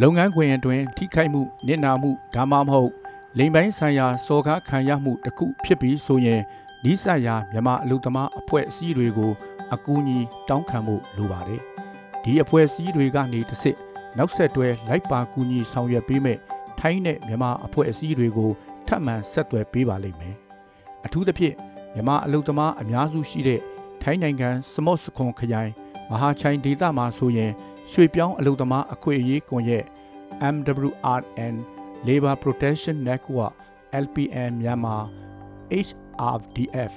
လုပ်ငန်းခွင်အတွင်းထိခိုက်မှုနစ်နာမှုဒါမှမဟုတ်လိမ်ပိုင်းဆိုင်ရာစော်ကားခံရမှုတစ်ခုဖြစ်ပြီးဆိုရင်ဤဆိုင်ရာမြန်မာအလုပ်သမားအဖွဲ့အစည်းတွေကိုအကူအညီတောင်းခံဖို့လိုပါတယ်ဒီအဖွဲ့အစည်းတွေကနေတစ်စစ်နောက်ဆက်တွဲလိုက်ပါကူညီဆောင်ရွက်ပေးမဲ့ထိုင်းနဲ့မြန်မာအဖွဲ့အစည်းတွေကိုထပ်မံဆက်သွယ်ပေးပါလိမ့်မယ်အထူးသဖြင့်မြန်မာအလုပ်သမားအများစုရှိတဲ့ထိုင်းနိုင်ငံစမော့စခွန်ခရိုင် မဟာချိုင်ဒေသမှာဆိုရင်ရွှေပြောင်းအလုပ်သမားအခွင့်အရေးကွန်ရက် MWRN Labor Protection Network LPN မြန်မာ HRDF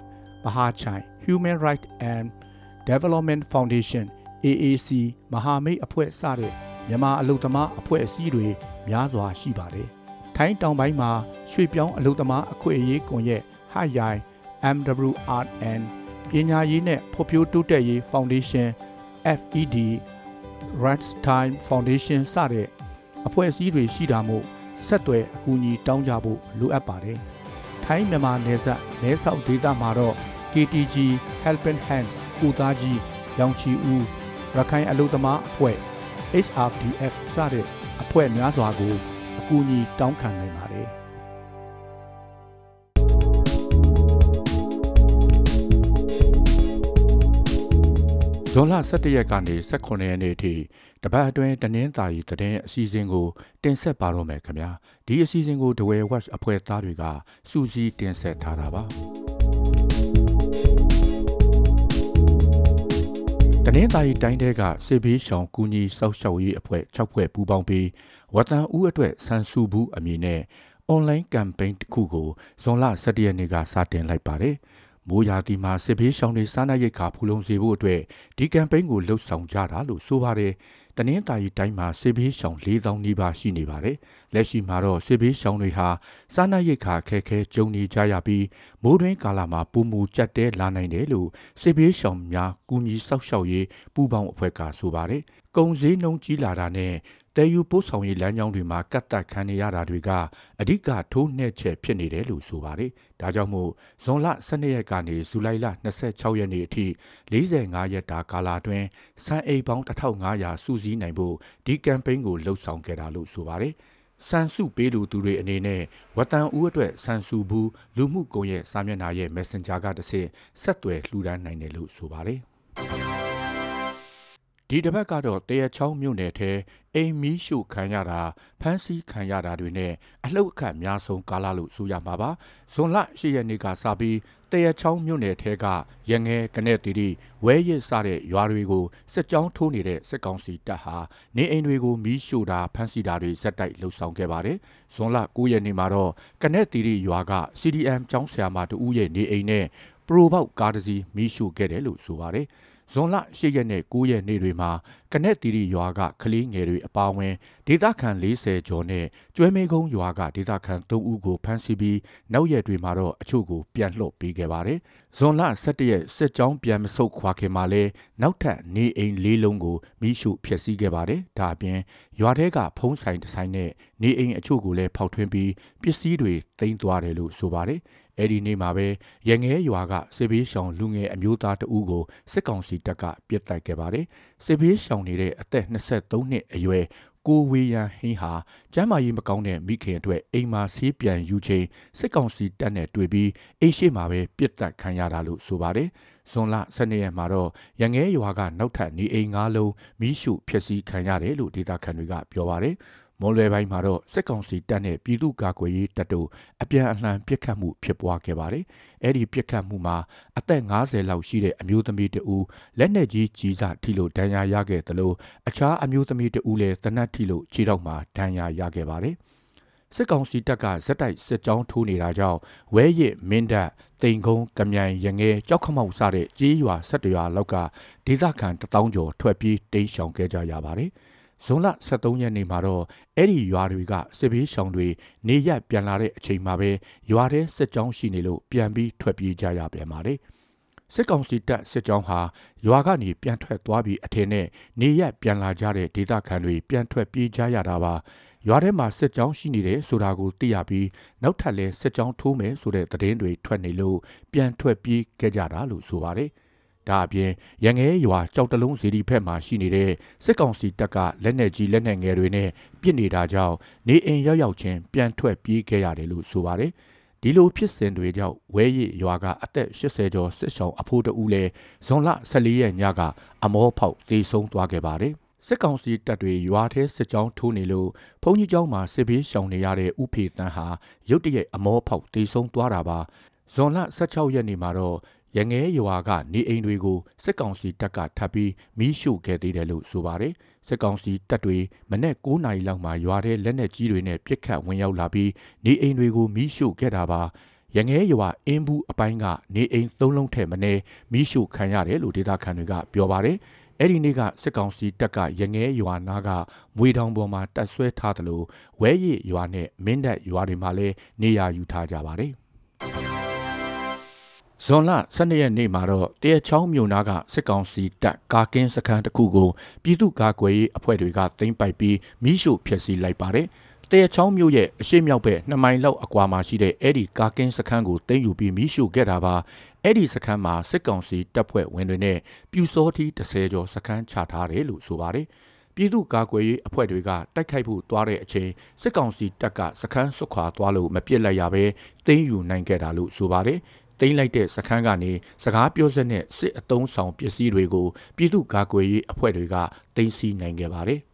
မဟာချိုင် Human Rights and Development Foundation AAC မဟာမိတ်အဖွဲ့စတဲ့မြန်မာအလုပ်သမားအဖွဲ့အစည်းတွေများစွာရှိပါတယ်။ထိုင်းတောင်ပိုင်းမှာရွှေပြောင်းအလုပ်သမားအခွင့်အရေးကွန်ရက်ဟရိုင် MWRN ပညာရေးနဲ့ဖွံ့ဖြိုးတိုးတက်ရေး Foundation FED Rights Time Foundation စတဲ့အဖွဲ့အစည်းတွေရှိတာမို့ဆက်သွယ်အကူအညီတောင်းကြဖို့လိုအပ်ပါတယ်။ထိုင်းမြန်မာနယ်စပ်မဲဆောက်ဒေသမှာတော့ KTG Helping Hands ကိုသားကြီးရောင်ချီဦးရခိုင်အလို့သမားအဖွဲ့ HRDF စတဲ့အဖွဲ့များစွာကိုအကူအညီတောင်းခံနိုင်ပါတယ်။ ဇွန်လ17ရက်ကနေ18ရက်နေ့အထိတပတ်အတွင်းတနင်္သာရီသတင်းအစီအစဉ်ကိုတင်ဆက်ပါတော့မယ်ခင်ဗျာဒီအစီအစဉ်ကို The Way Watch အဖွဲ့သားတွေကစူးစီးတင်ဆက်ထားတာပါတနင်္သာရီတိုင်းတဲကစေဘေးရှောင်ကူညီစောက်ရှောက်ရေးအဖွဲ့6ဖွဲ့ပူးပေါင်းပြီးဝတန်ဦးအတွက်ဆန်စုဘူးအမည်နဲ့ online campaign တစ်ခုကိုဇွန်လ17ရက်နေ့ကစတင်လိုက်ပါတယ်။ မိုးရာသီမှာစစ်ဘေးရှောင်တွေစားနပ်ရိက္ခာဖူလုံစေဖို့အတွက်ဒီကမ်ပိန်းကိုလှုပ်ဆောင်ကြတာလို့ဆိုပါတယ်။တနင်္သာရီတိုင်းမှာစစ်ဘေးရှောင်4000နီးပါးရှိနေပါတယ်။ လက်ရှိမှာတော့စစ်ဘေးရှောင်တွေဟာစားနပ်ရိက္ခာခက်ခဲကြုံနေကြရပြီးမိုးတွင်းကာလမှာပူမူကြက်တဲလာနိုင်တယ်လို့စစ်ဘေးရှောင်များကူညီဆောက်ရှောက်ရေးပူးပေါင်းအဖွဲ့ကဆိုပါတယ်။ကုံစည်းနှုံကြီးလာတာနဲ့တဲယူပို့ဆောင်ရေးလမ်းကြောင်းတွေမှာကတ်တက်ခံနေရတာတွေကအဓိကထိုးနှက်ချက်ဖြစ်နေတယ်လို့ဆိုပါတယ်။ဒါကြောင့်မို့ဇွန်လ12ရက်ကနေဇူလိုင်လ26ရက်နေ့အထိ45ရက်တာကာလအတွင်းစံအိမ်ပေါင်း1500စုစည်းနိုင်ဖို့ဒီကမ်ပိန်းကိုလှုပ်ဆောင်ခဲ့တာလို့ဆိုပါတယ်။ ဆန်စုပေးလူသူတွေအနေနဲ့ဝတန်ဦးအတွက်ဆန်စုဘူးလူမှုကွန်ရက်စာမျက်နှာရဲ့ Messenger ကတစ်ဆင့်ဆက်သွယ်လှူဒါန်းနိုင်တယ်လို့ဆိုပါတယ်။ဒီတစ်ပတ်ကတော့တရချောင်းမြို့နယ်ထဲအိမ်မီးရှို့ခံရတာဖမ်းဆီးခံရတာတွေနဲ့အလှုပ်အခတ်များဆုံးကာလလို့ဆိုရမှာပါဇွန်လ၈ရက်နေ့ကစပြီးတ ရချောင်းမြို့နယ်ထဲကရငဲကနေတီတီဝဲရစ်စတဲ့ရွာတွေကိုစစ်ကြောင်းထိုးနေတဲ့စစ်ကောင်စီတပ်ဟာနေအိမ်တွေကိုမီးရှို့တာဖမ်းဆီးတာတွေဇက်တိုက်လှုပ်ဆောင်ခဲ့ပါတယ်ဇွန်လ9ရက်နေ့မှာတော့ကနေတီတီရွာက CDM ကျောင်းဆရာမတူဦးရဲ့နေအိမ်နဲ့ပရိုဘောက်ကားတစ်စီးမီးရှို့ခဲ့တယ်လို့ဆိုပါတယ်။ ဇွန်လ၈ရက်နဲ့9ရက်နေ့တွေမှာကနက်တီရီရွာကကလေးငယ်တွေအပါအဝင်ဒေသခံ40ကျော်နဲ့ကျွဲမေကုန်းရွာကဒေသခံ3ဦးကိုဖမ်းဆီးပြီးနောက်ရက်တွေမှာတော့အချို့ကိုပြန်လွှတ်ပေးခဲ့ပါတယ်။ ဇွန်လ17ရက်စစ်ကြောင်းပြန်မဆုတ်ခွာခင်မှာလဲနောက်ထပ်နေအိမ်၄လုံးကိုမိရှုဖျက်ဆီးခဲ့ပါတယ်။ဒါအပြင်ရွာထဲကဖုံးဆိုင်တစ်ဆိုင်နဲ့နေအိမ်အချို့ကိုလည်းဖောက်ထွင်းပြီးပစ္စည်းတွေသိမ်းသွားတယ်လို့ဆိုပါတယ်။အဲ့ဒီနေ့မှာပဲရငဲရွာကစစ်ဘေးရှောင်လူငယ်အမျိုးသားတဦးကိုစစ်ကောင်စီတပ်ကပြစ်တိုက်ခဲ့ပါတယ်စစ်ဘေးရှောင်နေတဲ့အသက်23နှစ်အရွယ် ကိုဝေယံဟင်းဟာကျမ်းမာရေးမကောင်းတဲ့မိခင်အတွက်အိမ်မှာဆေးပြန်ယူချိန်စစ်ကောင်စီတပ်နဲ့တွေ့ပြီးအိရှိမှာပဲပြစ်တက်ခံရတာလို့ဆိုပါတယ်။ဇွန်လ12ရက်မှာတော့ရငဲရွာကနောက်ထပ်နေအိမ်၅လုံးမိရှုဖျက်ဆီးခံရတယ်လို့ဒေသခံတွေကပြောပါတယ်။ မွန်လွယ်ပိုင်းမှာတော့စစ်ကောင်စီတပ်နဲ့ပြည်သူ့ကာကွယ်ရေးတပ်တို့အပြန်အလှန်ပစ်ခတ်မှုဖြစ်ပွားခဲ့ပါတယ်။အဲ့ဒီပစ်ခတ်မှုမှာအသက်50လောက်ရှိတဲ့အမျိုးသမီးတဦးလက်နက်ကြီးကြီးစားထိလို့ဒဏ်ရာရခဲ့တယ်လို့အခြားအမျိုးသမီးတဦးလည်းသနတ်ထိလို့ခြေထောက်မှာဒဏ်ရာရခဲ့ပါတယ်။စစ်ကောင်စီတပ်ကဇက်တိုက်စစ်ကြောင်းထိုးနေတာကြောင့်ဝဲရစ်မင်းတပ်တိန်ကုန်းကမြိုင်ရငဲကြောက်ခမောက်စတဲ့ကြေးရွာ၁၁ရွာလောက်ကဒေသခံတထောင်ကျော်ထွက်ပြေးတိမ်းရှောင်ခဲ့ကြရပါတယ်။ ဇွန်လ23ရက်နေ့မှာတော့အဲ့ဒီရွာတွေကစစ်ဘေးရှောင်တွေနေရက်ပြန်လာတဲ့အချိန်မှာပဲရွာထဲစစ်ကြောင်းရှိနေလို့ပြန်ပြီးထွက်ပြေးကြရပြန်ပါတယ်စစ်ကောင်စီတပ်စစ်ကြောင်းဟာရွာကနေပြန်ထွက်သွားပြီးအထင်နဲ့နေရက်ပြန်လာကြတဲ့ဒေသခံတွေပြန်ထွက်ပြေးကြရတာပါရွာထဲမှာစစ်ကြောင်းရှိနေတယ်ဆိုတာကိုသိရပြီးနောက်ထပ်လဲစစ်ကြောင်းထိုးမယ်ဆိုတဲ့သတင်းတွေထွက်နေလို့ပြန်ထွက်ပြေးခဲ့ကြတာလို့ဆိုပါတယ် ဒါအပြင်ရငဲရွာကြောက်တလုံးစီဒီဖက်မှာရှိနေတဲ့စစ်ကောင်စီတပ်ကလက်နက်ကြီးလက်နက်ငယ်တွေနဲ့ပစ်နေတာကြောင့်နေအိမ်ရောက်ရောက်ချင်းပြန်ထွက်ပြေးခဲ့ရတယ်လို့ဆိုပါတယ်။ဒီလိုဖြစ်စဉ်တွေကြောင့်ဝဲရည်ရွာကအသက်80ကျော်စစ်ဆောင်အဖိုးတဦးလဲဇွန်လ14ရက်ညကအမောဖောက်သေဆုံးသွားခဲ့ပါတယ်။စစ်ကောင်စီတပ်တွေရွာထဲစစ်ကြောင်းထိုးနေလို့ဘုံကြီးကျောင်းမှာစစ်ဘေးရှောင်နေရတဲ့ဥဖေတန်းဟာရုတ်တရက်အမောဖောက်တေဆုံးသွားတာပါဇွန်လ16ရက်နေ့မှာတော့ ရငဲရွာကနေအိမ်တွေကိုစစ်ကောင်စီတပ်ကထပ်ပြီးမီးရှို့ခဲ့သေးတယ်လို့ဆိုပါတယ်စစ်ကောင်စီတပ်တွေမနေ့9နာရီလောက်မှာရွာထဲလက်နက်ကြီးတွေနဲ့ပစ်ခတ်ဝင်ရောက်လာပြီးနေအိမ်တွေကိုမီးရှို့ခဲ့တာပါရငဲရွာအင်းဘူးအပိုင်းကနေအိမ်သုံးလုံးထဲမနေမီးရှို့ခံရတယ်လို့ဒေသခံတွေကပြောပါတယ်အဲ့ဒီနေ့ကစစ်ကောင်စီတပ်ကရငဲရွာနာကမွေတောင်ပေါ်မှာတပ်ဆွဲထားတယ်လို့ဝဲရည်ရွာနဲ့မင်းတပ်ရွာတွေမှာလည်းနေရာယူထားကြပါတယ် ဇွန်လ12ရက်နေ့မှာတော့တရချောင်းမြို့နာကစစ်ကောင်စီတပ်ကာကင်းစခန်းတစ်ခုကိုပြည်သူ့ကာကွယ်ရေးအဖွဲ့တွေကသိမ်းပိုက်ပြီးမိရှို့ဖျက်ဆီးလိုက်ပါတယ်။တရချောင်းမြို့ရဲ့အရှိမြောက်ဘက်2မိုင်လောက်အကွာမှာရှိတဲ့အဲ့ဒီကာကင်းစခန်းကိုသိမ်းယူပြီးမိရှို့ခဲ့တာပါ။အဲ့ဒီစခန်းမှာစစ်ကောင်စီတပ်ဖွဲ့ဝင်တွေနဲ့ပြူစောတီ30ကျော်စခန်းချထားတယ်လို့ဆိုပါတယ်။ပြည်သူ့ကာကွယ်ရေးအဖွဲ့တွေကတိုက်ခိုက်ဖို့သွားတဲ့အချိန်စစ်ကောင်စီတပ်ကစခန်းဆွခွာသွားလို့မပြစ်လိုက်ရဘဲသိမ်းယူနိုင်ခဲ့တာလို့ဆိုပါတယ်။ တိမ့်လိုက်တဲ့စခန်းကနေစကားပြောစက်နဲ့စစ်အုံဆောင်ပစ္စည်းတွေကိုပြည်သူ့ကာကွယ်ရေးအဖွဲ့တွေကတင်စီနိုင်ခဲ့ပါတယ်။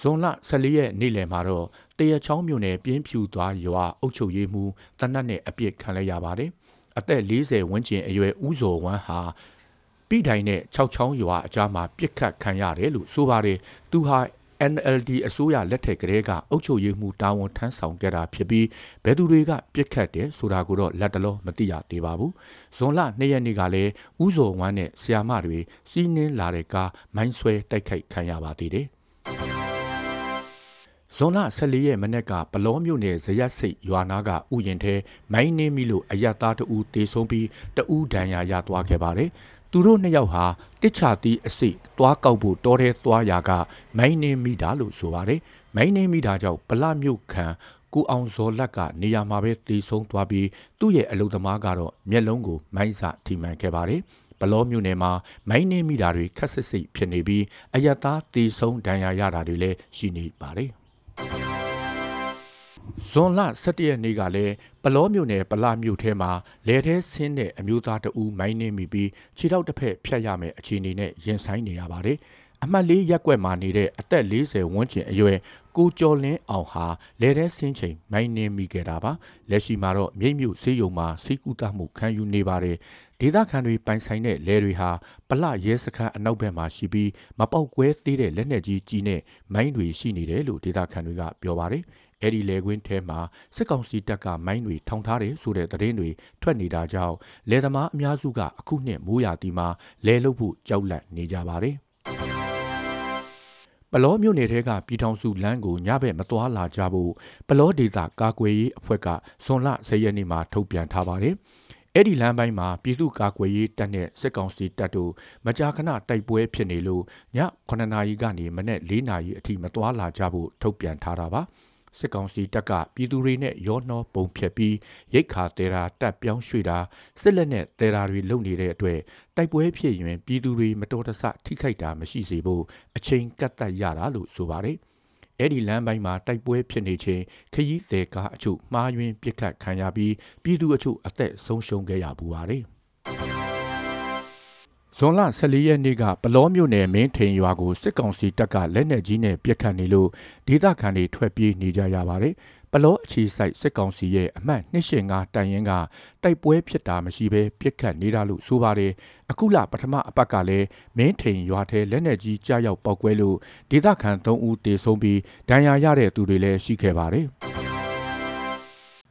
ဇွန်လ14ရက်နေ့လယ်မှာတော့တရချောင်းမြို့နယ်ပြင်းဖြူသွားရွာအုပ်ချုပ်ရေးမှူးတနတ်နဲ့အပြစ်ခံလိုက်ရပါတယ်။အသက်40ဝန်းကျင်အရွယ်ဦးဇော်ဝမ်းဟာပြည်တိုင်းနဲ့6ချောင်းရွာအကြားမှာပြစ်ခတ်ခံရတယ်လို့ဆိုပါတယ်။သူဟာ NLD အစိုးရလက်ထက်ကလေးကအုပ်ချုပ်ရေးမှူးတာဝန်ထမ်းဆောင်ခဲ့တာဖြစ်ပြီးဘယ်သူတွေကပြစ်ခတ်တယ်ဆိုတာကိုတော့လက်တလောမသိရသေးပါဘူး။ဇွန်လ2ရက်နေ့ကလည်းဥဇော်ဝမ်းနဲ့ဆီယာမတွေစီးနင်းလာတဲ့ကားမိုင်းဆွဲတိုက်ခိုက်ခံရပါသေးတယ်။ဇွန်လ14ရက်မနေ့ကပလောမြို့နယ်ဇရက်စိတ်ရွာနာကဥယျင်ထဲမိုင်းနှင်းမိလို့အယက်သားတအူတေဆုံးပြီးတအူဒဏ်ရာရသွားခဲ့ပါတယ်။ သူတို့နှစ်ယောက်ဟာတစ်ချတီးအစိသွားကောက်ဖို့တောထဲသွားရာကမိုင်းနေမိတာလို့ဆိုပါတယ်။မိုင်းနေမိတာကြောင့်ဗလမြို့ခံကိုအောင်ဇော်လက်ကနေရာမှာပဲတေဆုံးသွားပြီးသူ့ရဲ့အလုသမားကတော့မျက်လုံးကိုမိုင်းစထိမှန်ခဲ့ပါတယ်။ဘလောမြို့နယ်မှာမိုင်းနေမိတာတွေခက်ဆစ်စိတ်ဖြစ်နေပြီးအယက်သားတေဆုံးဒဏ်ရာရတာတွေလည်းရှိနေပါတယ်။ ဇွန်လ17ရက်နေ့ကလည်းပလောမြို့နယ်ပလမြို့ထဲမှာလယ်ထဲဆင်းတဲ့အမျိုးသားတဦးမိုင်းနှင်းမိပြီးခြေထောက်တစ်ဖက်ဖြတ်ရမယ်အခြေအနေနဲ့ရင်ဆိုင်နေရပါတယ်။အမှတ်လေးရက်ွက်မှာနေတဲ့အသက်40ဝန်းကျင်အရွယ်ကိုကျော်လင်းအောင်ဟာလယ်ထဲဆင်းချိန်မိုင်းနှင်းမိခဲ့တာပါ။လက်ရှိမှာတော့မြိတ်မြို့ဆေးရုံမှာစိတ်ကူးတမှုခံယူနေပါတယ်။ဒေသခံတွေပိုင်ဆိုင်တဲ့လယ်တွေဟာပလရဲစခန်းအနောက်ဘက်မှာရှိပြီးမပေါက်ကွဲသေးတဲ့လက်နက်ကြီးကြီးနဲ့မိုင်းတွေရှိနေတယ်လို့ဒေသခံတွေကပြောပါတယ်။ အဲ့ဒီလေကွင်းထဲမှာစစ်ကောင်စီတပ်ကမိုင်းတွေထောင်ထားတယ်ဆိုတဲ့သတင်းတွေထွက်နေတာကြောင့်လယ်သမားအများစုကအခုနှစ်မိုးရာသီမှာလယ်လုပ်ဖို့ကြောက်လန့်နေကြပါတယ်ပလောမြို့နယ်ထဲကပြည်ထောင်စုလမ်းကိုညဘက်မသွားလာကြဖို့ပလောဒေသကာကွယ်ရေးအဖွဲ့ကဇွန်လ10ရက်နေ့မှာထုတ်ပြန်ထားပါတယ်။အဲ့ဒီလမ်းပိုင်းမှာပြည်သူ့ကာကွယ်ရေးတပ်နဲ့စစ်ကောင်စီတပ်တို့မကြာခဏတိုက်ပွဲဖြစ်နေလို့ည9နာရီကနေမနေ့4နာရီအထိမသွားလာကြဖို့ထုတ်ပြန်ထားတာပါ။ စစ်ကောင်စီတပ်ကပြည်သူတွေနဲ့ရောနှောပုံဖြတ်ပြီးရိတ်ခါတဲတာတပ်ပြောင်းရွှေ့တာစစ်လက်နဲ့တဲတာတွေလုပ်နေတဲ့အတွက်တိုက်ပွဲဖြစ်ရင်ပြည်သူတွေမတော်တဆထိခိုက်တာမရှိစေဖို့အချိန်ကတ်သက်ရတာလို့ဆိုပါတယ်။အဲ့ဒီလမ်းပိုင်းမှာတိုက်ပွဲဖြစ်နေချိန်ခရီးသည်ကားအချို့မှားယွင်းပစ်ခတ်ခံရပြီးပြည်သူအချို့အသက်ဆုံးရှုံးခဲ့ရပူပါတယ်။ ဇွန်လ14ရက်နေ့ကပလောမြို့နယ်မင်းထိန်ရွာကိုစစ်ကောင်စီတပ်ကလက်နက်ကြီးနဲ့ပစ်ခတ်နေလို့ဒေသခံတွေထွက်ပြေးနေကြရပါတယ်။ပလောအခြေစိုက်စစ်ကောင်စီရဲ့အမှတ်285တိုင်ရင်ကတိုက်ပွဲဖြစ်တာမရှိဘဲပစ်ခတ်နေတာလို့ဆိုပါတယ်။အခုလပထမအပတ်ကလည်းမင်းထိန်ရွာထဲလက်နက်ကြီးကြားရောက်ပောက်ကွဲလို့ဒေသခံ3ဦးတေဆုံးပြီးဒဏ်ရာရတဲ့သူတွေလည်းရှိခဲ့ပါတယ်။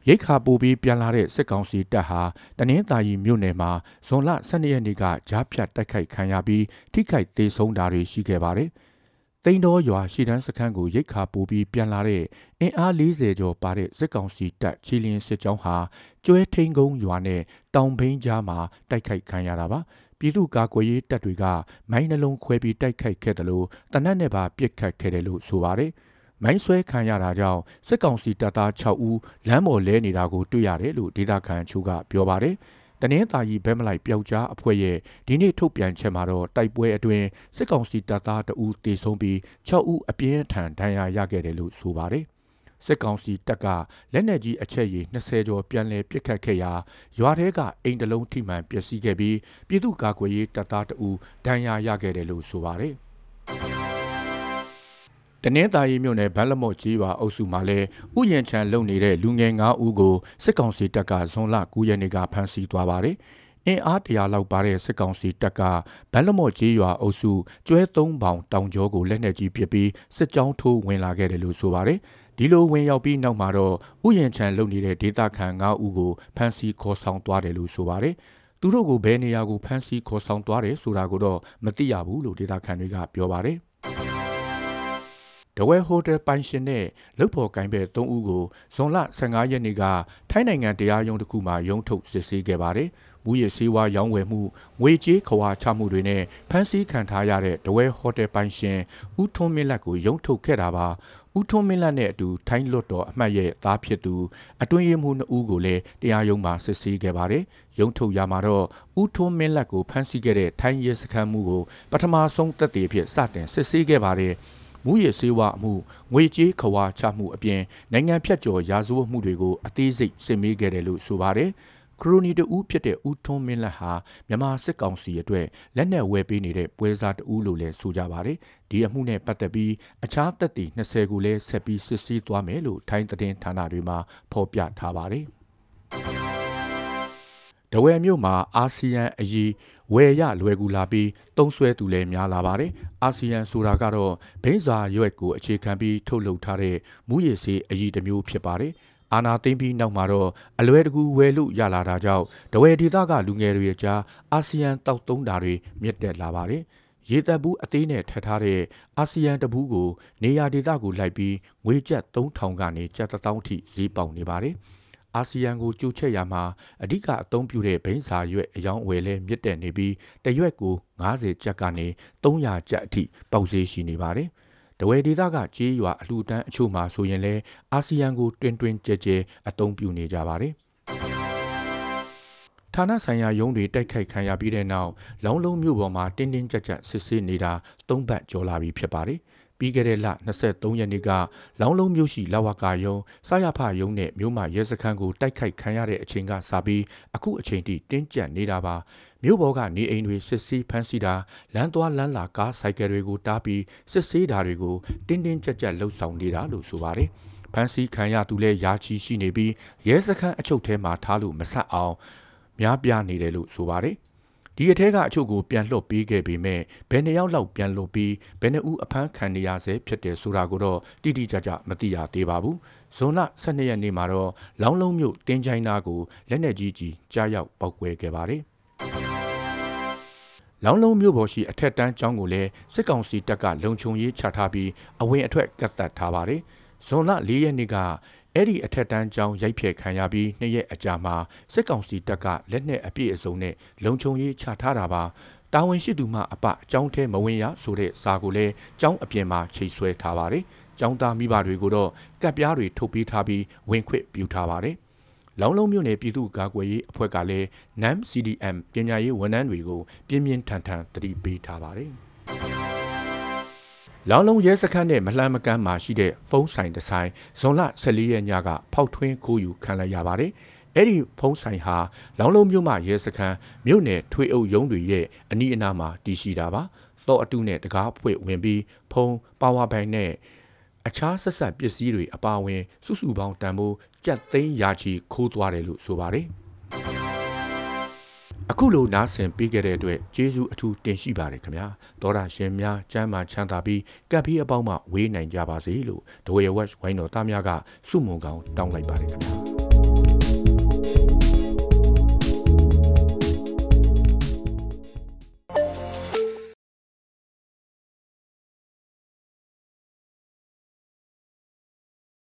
ရိတ်ခါပိုပြီးပြန်လာတဲ့စစ်ကောင်စီတပ်ဟာတနင်္သာရီမြို့နယ်မှာဇွန်လ12ရက်နေ့ကကြားဖြတ်တိုက်ခိုက်ခံရပြီးထိခိုက်ဒေဆုံးတာတွေရှိခဲ့ပါတယ်။တိန်တော်ရွာရှီတန်းစခန်းကိုရိတ်ခါပိုပြီးပြန်လာတဲ့အင်အား40ကျော်ပါတဲ့စစ်ကောင်စီတပ်ချီလင်းစစ်ကြောင်းဟာကျွဲထိန်ကုန်းရွာနဲ့တောင်ဘိန်းကြားမှာတိုက်ခိုက်ခံရတာပါ။ပြည်သူ့ကာကွယ်ရေးတပ်တွေကမိုင်းနှလုံးခွဲပြီးတိုက်ခိုက်ခဲ့တယ်လို့တနက်နဲ့ပါပစ်ခတ်ခဲ့တယ်လို့ဆိုပါတယ်။ မိုင်းဆွဲခံရတာကြောင့်စစ်ကောင်စီတပ်သား6ဦးလမ်းပေါ်လဲနေတာကိုတွေ့ရတယ်လို့ဒေသခံချို့ကပြောပါတယ်။တနင်္သာရီဘဲမလိုက်ပျောက်ကြားအဖွဲ့ရဲ့ဒီနေ့ထုတ်ပြန်ချက်မှာတော့တိုက်ပွဲအတွင်းစစ်ကောင်စီတပ်သားတဦးတေဆုံးပြီး6ဦးအပြင်းထန်ဒဏ်ရာရခဲ့တယ်လို့ဆိုပါတယ်စစ်ကောင်စီတပ်ကလက်နက်ကြီးအချက်ရည်20ကျော်ပြန်လည်ပစ်ခတ်ခဲ့ရာရွာထဲကအိမ်တလုံးထိမှန်ပျက်စီးခဲ့ပြီးပြည်သူ့ကာကွယ်ရေးတပ်သားတဦးဒဏ်ရာရခဲ့တယ်လို့ဆိုပါတယ် တနင်္သာရီမြို့နယ်ဗန်လမော့ကြီးရွာအုပ်စုမှာလည်းဥယျာဉ်ချံလုံနေတဲ့လူငယ်9ဦးကိုစစ်ကောင်စီတပ်ကဇွန်လ9ရက်နေ့ကဖမ်းဆီးသွားပါတယ်။အင်အားတရာလောက်ပါတဲ့စစ်ကောင်စီတပ်ကဗန်လမော့ကြီးရွာအုပ်စုကျွဲသုံးပေါင်တောင်ကျောကိုလက်နက်ကြီးပစ်ပြီးစစ်ကြောင်းထိုးဝင်လာခဲ့တယ်လို့ဆိုပါတယ်။ဒီလိုဝင်ရောက်ပြီးနောက်မှာတော့ဥယျာဉ်ချံလုံနေတဲ့ဒေသခံ9ဦးကိုဖမ်းဆီးခေါ်ဆောင်သွားတယ်လို့ဆိုပါတယ်။သူတို့ကိုဘယ်နေရာကိုဖမ်းဆီးခေါ်ဆောင်သွားတယ်ဆိုတာကိုတော့မသိရဘူးလို့ဒေသခံတွေကပြောပါတယ်။ ဒဝဲဟိုတယ်ပိုင်ရှင်နဲ့လုတ်ဖော်ကိုင်ဘဲ၃ဦးကိုဇွန်လ15ရက်နေ့ကထိုင်းနိုင်ငံတရားရုံးတစ်ခုမှာရုံးထုတ်စစ်ဆေးခဲ့ပါတယ်။မူရစေဝါရောင်းဝယ်မှုငွေကြေးခွာချမှုတွေနဲ့ဖမ်းဆီးခံထားရတဲ့ဒဝဲဟိုတယ်ပိုင်ရှင်ဦးထွန်းမင်းလက်ကိုရုံးထုတ်ခဲ့တာပါ။ဦးထွန်းမင်းလက်နဲ့အတူထိုင်းလွတ်တော်အမှတ်ရဲ့သားဖြစ်သူအတွင်းရေးမှူး2ဦးကိုလည်းတရားရုံးမှာစစ်ဆေးခဲ့ပါတယ်။ရုံးထုတ်ရမှာတော့ဦးထွန်းမင်းလက်ကိုဖမ်းဆီးခဲ့တဲ့ထိုင်းရဲစခန်းမှုကိုပထမဆုံးတပ်တွေဖြစ်စတင်စစ်ဆေးခဲ့ပါတယ်။ မူရစေဝအမှုငွေကြေးခွာချမှုအပြင်နိုင်ငံဖြတ်ကျော်ရာဇဝတ်မှုတွေကိုအသေးစိတ်စစ်မေးခဲ့တယ်လို့ဆိုပါတယ်ခရိုနီတူဖြစ်တဲ့ဦးထွန်းမင်းလက်ဟာမြန်မာစစ်ကောင်စီအတွက်လက်နက်ဝယ်ပေးနေတဲ့ပွဲစားတူလို့လည်းဆိုကြပါတယ်ဒီအမှုနဲ့ပတ်သက်ပြီးအခြားသက်သေ20ကိုလည်းဆက်ပြီးစစ်ဆေးသွားမယ်လို့ထိုင်းသတင်းဌာနတွေမှာဖော်ပြထားပါတယ် တဝဲမြို့မှာအာဆီယံအရေးဝယ်ရလွယ်ကူလာပြီးတုံးဆွဲသူလည်းများလာပါတယ်။အာဆီယံဆိုတာကတော့ဘိန်းစာရွက်ကိုအခြေခံပြီးထုတ်လုပ်ထားတဲ့မူရည်စေးအရေးတစ်မျိုးဖြစ်ပါတယ်။အာနာသိမ့်ပြီးနောက်မှာတော့အလွယ်တကူဝယ်လို့ရလာတာကြောင့်တဝဲဒေသကလူငယ်တွေကြားအာဆီယံတောက်သုံးတာတွေမြင့်တက်လာပါတယ်။ရေတပ်ဘူးအသေးနဲ့ထပ်ထားတဲ့အာဆီယံတဘူးကိုနေရာဒေသကိုလိုက်ပြီးငွေကျပ်3000ကနေကျပ်1000ထိဈေးပေါက်နေပါတယ်။ အာဆီယံကိုကြိုချက်ရမှာအဓိကအသုံးပြုတဲ့ဘိန်းစာရွက်အယောင်းအဝယ်လဲမြင့်တက်နေပြီးတရွက်ကို90ကျပ်ကနေ300ကျပ်အထိပေါက်ဈေးရှိနေပါတယ်။တဝယ်ဒေသကကြေးရွာအလှူဒန်းအချို့မှာဆိုရင်လဲအာဆီယံကိုတွင်တွင်ကြဲကြဲအသုံးပြုနေကြပါတယ်။ဌာနဆိုင်ရာရုံးတွေတိုက်ခိုက်ခံရပြီးတဲ့နောက်လောင်းလုံးမြို့ပေါ်မှာတင်းတင်းကြပ်ကြပ်စစ်ဆေးနေတာ၃ပတ်ကျော်လာပြီဖြစ်ပါတယ်။ ပြီးခဲ့တဲ့လ23ရက်နေ့ကလောင်းလုံးမြို့ရှိလဝကယုံစရဖယုံနဲ့မြို့မရဲစခန်းကိုတိုက်ခိုက်ခံရတဲ့အချိန်ကစပြီးအခုအချိန်ထိတင်းကျပ်နေတာပါမြို့ပေါ်ကနေအိမ်တွေစစ်ဆေးဖမ်းဆီးတာလမ်းသွားလမ်းလာကားဆိုင်ကယ်တွေကိုတားပြီးစစ်ဆေးတာတွေကိုတင်းတင်းကြပ်ကြပ်လှုပ်ဆောင်နေတာလို့ဆိုပါတယ်ဖမ်းဆီးခံရသူလဲရာချီရှိနေပြီးရဲစခန်းအချုပ်ထဲမှာထားလို့မဆက်အောင်များပြားနေတယ်လို့ဆိုပါတယ် ဒီအထက်ကအချို့ကိုပြန်လွှတ်ပေးခဲ့ပေမဲ့ဘယ်နှစ်ယောက်လောက်ပြန်လွှတ်ပြီးဘယ်နှဦးအဖမ်းခံနေရဆဲဖြစ်တယ်ဆိုတာကိုတော့တိတိကျကျမသိရသေးပါဘူး။ဇွန်လ12ရက်နေ့မှာတော့လောင်းလုံးမြို့တင်းချိုင်းနာကိုလက်နက်ကြီးကြီးကြားရောက်ပောက်ကွဲခဲ့ပါတယ်။လောင်းလုံးမြို့ပေါ်ရှိအထက်တန်းကျောင်းကိုလည်းစစ်ကောင်စီတပ်ကလုံခြုံရေးချထားပြီးအဝင်အထွက်ကတ်သက်ထားပါတယ်။ဇွန်လ4ရက်နေ့က အဲ့ဒီအထက်တန်းကျောင်းရိုက်ဖျက်ခံရပြီးနှစ်ရက်အကြာမှာစစ်ကောင်စီတပ်ကလက်နက်အပြည့်အစုံနဲ့လုံခြုံရေးချထားတာပါတာဝန်ရှိသူမှအပအကြောင်းထဲမဝင်ရဆိုတဲ့စာကိုလည်းကျောင်းအပြင်မှာချိတ်ဆွဲထားပါတယ်ကျောင်းသားမိဘတွေကိုတော့ကပ်ပြားတွေထုတ်ပေးထားပြီးဝင်ခွင့်ပြုထားပါတယ်လောင်းလုံးမြို့နယ်ပြည်သူ့ကာကွယ်ရေးအဖွဲ့ကလည်း NAM CDM ပညာရေးဝန်ထမ်းတွေကိုပြင်းပြင်းထန်ထန်တတိပေးထားပါတယ် လောင်လုံးရဲစခန်းနဲ့မလှမ်းမကမ်းမှာရှိတဲ့ဖုန်းဆိုင်တစ်ဆိုင်ဇွန်လ14ရက်ညကဖောက်ထွင်းခိုးယူခံလိုက်ရပါတယ်။အဲ့ဒီဖုန်းဆိုင်ဟာလောင်လုံးမြို့မှာရဲစခန်းမြို့နယ်ထွေအုပ်ရုံးတွေရဲ့အနီးအနားမှာတည်ရှိတာပါ။သော့အတုနဲ့တကားဖွင့်ဝင်ပြီးဖုန်းပါဝါဘိုင်နဲ့အခြားဆက်ဆက်ပစ္စည်းတွေအပါအဝင် စုစုပေါင်းတန်ဖိုးကြက်သိန်းရာချီခိုးသွားတယ်လို့ဆိုပါတယ်။ အခုလိုနားဆင်ပေးခဲ့တဲ့အတွက်ကျေးဇူးအထူးတင်ရှိပါတယ်ခင်ဗျာတောတာရှင်များကျမ်းမာချမ်းသာပြီးကပ်ပြီးအပေါင်းမှဝေးနိုင်ကြပါစေလို့ဒဝေဝက်ဝိုင်းတော်သားများကစုမုံကောင်းတောင်းလိုက်ပါတယ်ခင်ဗျာ